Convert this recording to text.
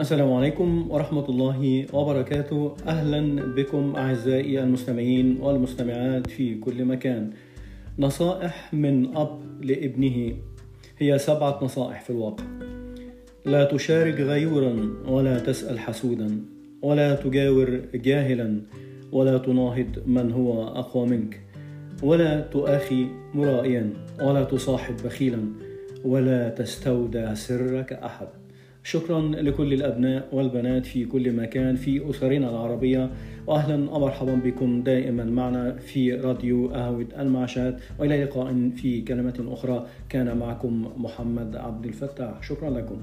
السلام عليكم ورحمة الله وبركاته. أهلا بكم أعزائي المستمعين والمستمعات في كل مكان. نصائح من أب لابنه. هي سبعة نصائح في الواقع. لا تشارك غيورا ولا تسأل حسودا. ولا تجاور جاهلا ولا تناهض من هو أقوى منك. ولا تؤاخي مرائيا ولا تصاحب بخيلا. ولا تستودع سرك أحد. شكرا لكل الأبناء والبنات في كل مكان في أسرنا العربية وأهلا ومرحبا بكم دائما معنا في راديو قهوة المعشات وإلى لقاء في كلمة أخرى. كان معكم محمد عبد الفتاح. شكرا لكم.